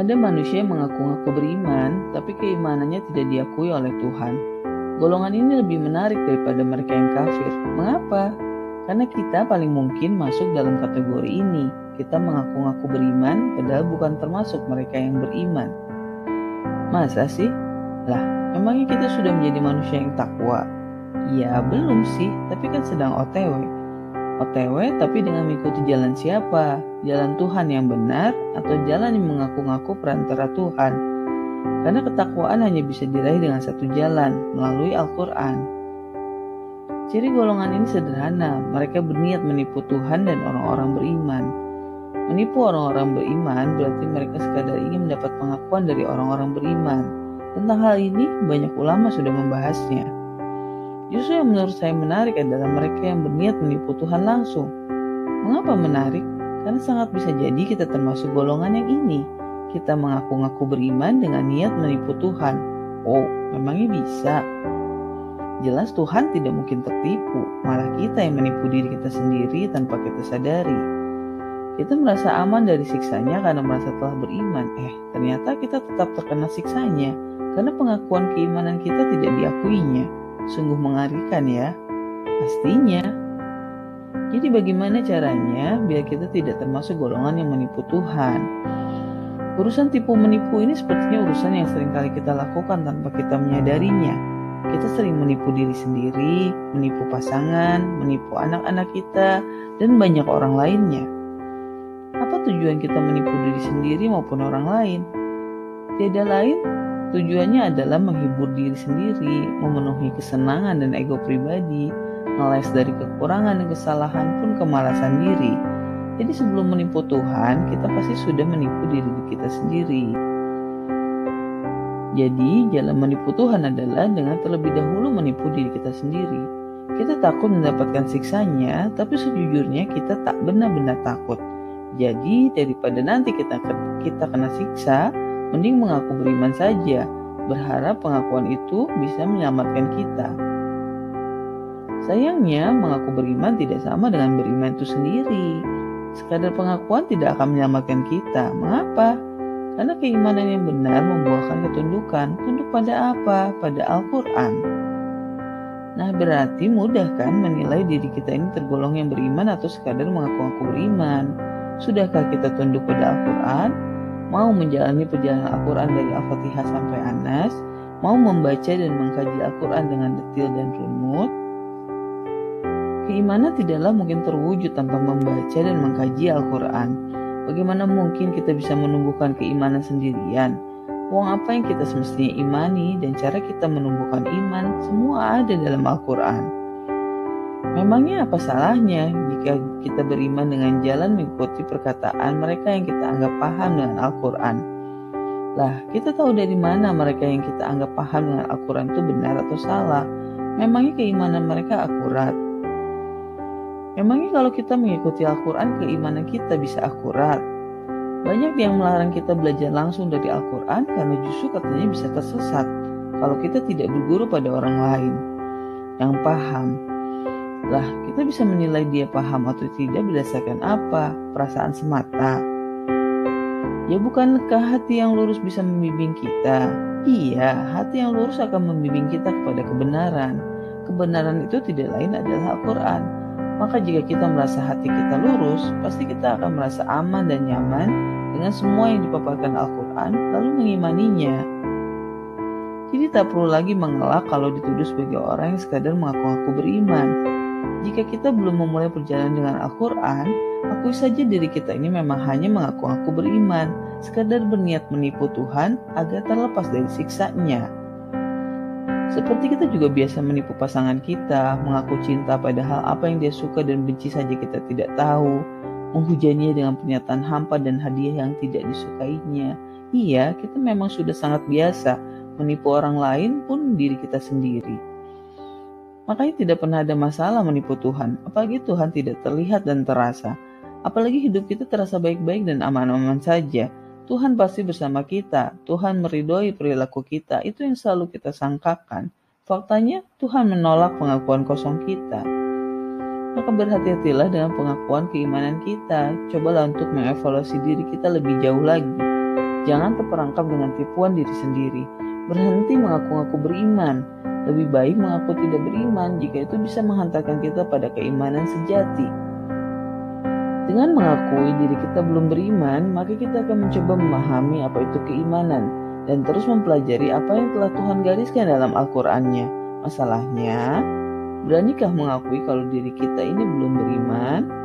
Ada manusia yang mengaku-ngaku beriman, tapi keimanannya tidak diakui oleh Tuhan. Golongan ini lebih menarik daripada mereka yang kafir. Mengapa? Karena kita paling mungkin masuk dalam kategori ini. Kita mengaku-ngaku beriman, padahal bukan termasuk mereka yang beriman. Masa sih? Lah, memangnya kita sudah menjadi manusia yang takwa? Ya, belum sih, tapi kan sedang OTW. OTW tapi dengan mengikuti jalan siapa? Jalan Tuhan yang benar atau jalan yang mengaku-ngaku perantara Tuhan? Karena ketakwaan hanya bisa diraih dengan satu jalan, melalui Al-Quran. Ciri golongan ini sederhana, mereka berniat menipu Tuhan dan orang-orang beriman. Menipu orang-orang beriman berarti mereka sekadar ingin mendapat pengakuan dari orang-orang beriman. Tentang hal ini, banyak ulama sudah membahasnya. Justru yang menurut saya menarik adalah mereka yang berniat menipu Tuhan langsung. Mengapa menarik? Karena sangat bisa jadi kita termasuk golongan yang ini. Kita mengaku-ngaku beriman dengan niat menipu Tuhan. Oh, memangnya bisa? Jelas Tuhan tidak mungkin tertipu, malah kita yang menipu diri kita sendiri tanpa kita sadari. Kita merasa aman dari siksanya karena merasa telah beriman. Eh, ternyata kita tetap terkena siksanya karena pengakuan keimanan kita tidak diakuinya. Sungguh mengerikan ya. Pastinya. Jadi bagaimana caranya biar kita tidak termasuk golongan yang menipu Tuhan? Urusan tipu menipu ini sepertinya urusan yang sering kali kita lakukan tanpa kita menyadarinya. Kita sering menipu diri sendiri, menipu pasangan, menipu anak-anak kita, dan banyak orang lainnya. Apa tujuan kita menipu diri sendiri maupun orang lain? Tiada lain Tujuannya adalah menghibur diri sendiri, memenuhi kesenangan dan ego pribadi, ngeles dari kekurangan dan kesalahan pun kemalasan diri. Jadi sebelum menipu Tuhan, kita pasti sudah menipu diri kita sendiri. Jadi jalan menipu Tuhan adalah dengan terlebih dahulu menipu diri kita sendiri. Kita takut mendapatkan siksanya, tapi sejujurnya kita tak benar-benar takut. Jadi daripada nanti kita kita kena siksa, Mending mengaku beriman saja, berharap pengakuan itu bisa menyelamatkan kita. Sayangnya, mengaku beriman tidak sama dengan beriman itu sendiri. Sekadar pengakuan tidak akan menyelamatkan kita. Mengapa? Karena keimanan yang benar membuahkan ketundukan. Tunduk pada apa? Pada Al-Quran. Nah berarti mudah kan menilai diri kita ini tergolong yang beriman atau sekadar mengaku-ngaku beriman. Sudahkah kita tunduk pada Al-Quran? Mau menjalani perjalanan Al-Quran dari Al-Fatihah sampai Anas, mau membaca dan mengkaji Al-Quran dengan detail dan runut, keimanan tidaklah mungkin terwujud tanpa membaca dan mengkaji Al-Quran. Bagaimana mungkin kita bisa menumbuhkan keimanan sendirian? Uang apa yang kita semestinya imani dan cara kita menumbuhkan iman semua ada dalam Al-Quran. Memangnya apa salahnya jika kita beriman dengan jalan mengikuti perkataan mereka yang kita anggap paham dengan Al-Quran? Lah, kita tahu dari mana mereka yang kita anggap paham dengan Al-Quran itu benar atau salah? Memangnya keimanan mereka akurat? Memangnya kalau kita mengikuti Al-Quran, keimanan kita bisa akurat? Banyak yang melarang kita belajar langsung dari Al-Quran karena justru katanya bisa tersesat kalau kita tidak berguru pada orang lain yang paham lah, kita bisa menilai dia paham atau tidak berdasarkan apa? Perasaan semata. Ya bukankah hati yang lurus bisa membimbing kita? Iya, hati yang lurus akan membimbing kita kepada kebenaran. Kebenaran itu tidak lain adalah Al-Quran. Maka jika kita merasa hati kita lurus, pasti kita akan merasa aman dan nyaman dengan semua yang dipaparkan Al-Quran, lalu mengimaninya. Jadi tak perlu lagi mengelak kalau dituduh sebagai orang yang sekadar mengaku-ngaku beriman. Jika kita belum memulai perjalanan dengan Al-Quran, akui saja diri kita ini memang hanya mengaku-ngaku beriman, sekadar berniat menipu Tuhan agar terlepas dari siksanya. Seperti kita juga biasa menipu pasangan kita, mengaku cinta padahal apa yang dia suka dan benci saja kita tidak tahu, menghujaninya dengan pernyataan hampa dan hadiah yang tidak disukainya. Iya, kita memang sudah sangat biasa menipu orang lain pun diri kita sendiri. Makanya tidak pernah ada masalah menipu Tuhan, apalagi Tuhan tidak terlihat dan terasa. Apalagi hidup kita terasa baik-baik dan aman-aman saja. Tuhan pasti bersama kita, Tuhan meridhoi perilaku kita, itu yang selalu kita sangkakan. Faktanya, Tuhan menolak pengakuan kosong kita. Maka berhati-hatilah dengan pengakuan keimanan kita. Cobalah untuk mengevaluasi diri kita lebih jauh lagi. Jangan terperangkap dengan tipuan diri sendiri. Berhenti mengaku-ngaku beriman. Lebih baik mengaku tidak beriman jika itu bisa menghantarkan kita pada keimanan sejati. Dengan mengakui diri kita belum beriman, maka kita akan mencoba memahami apa itu keimanan dan terus mempelajari apa yang telah Tuhan gariskan dalam Al-Qur'annya. Masalahnya, beranikah mengakui kalau diri kita ini belum beriman?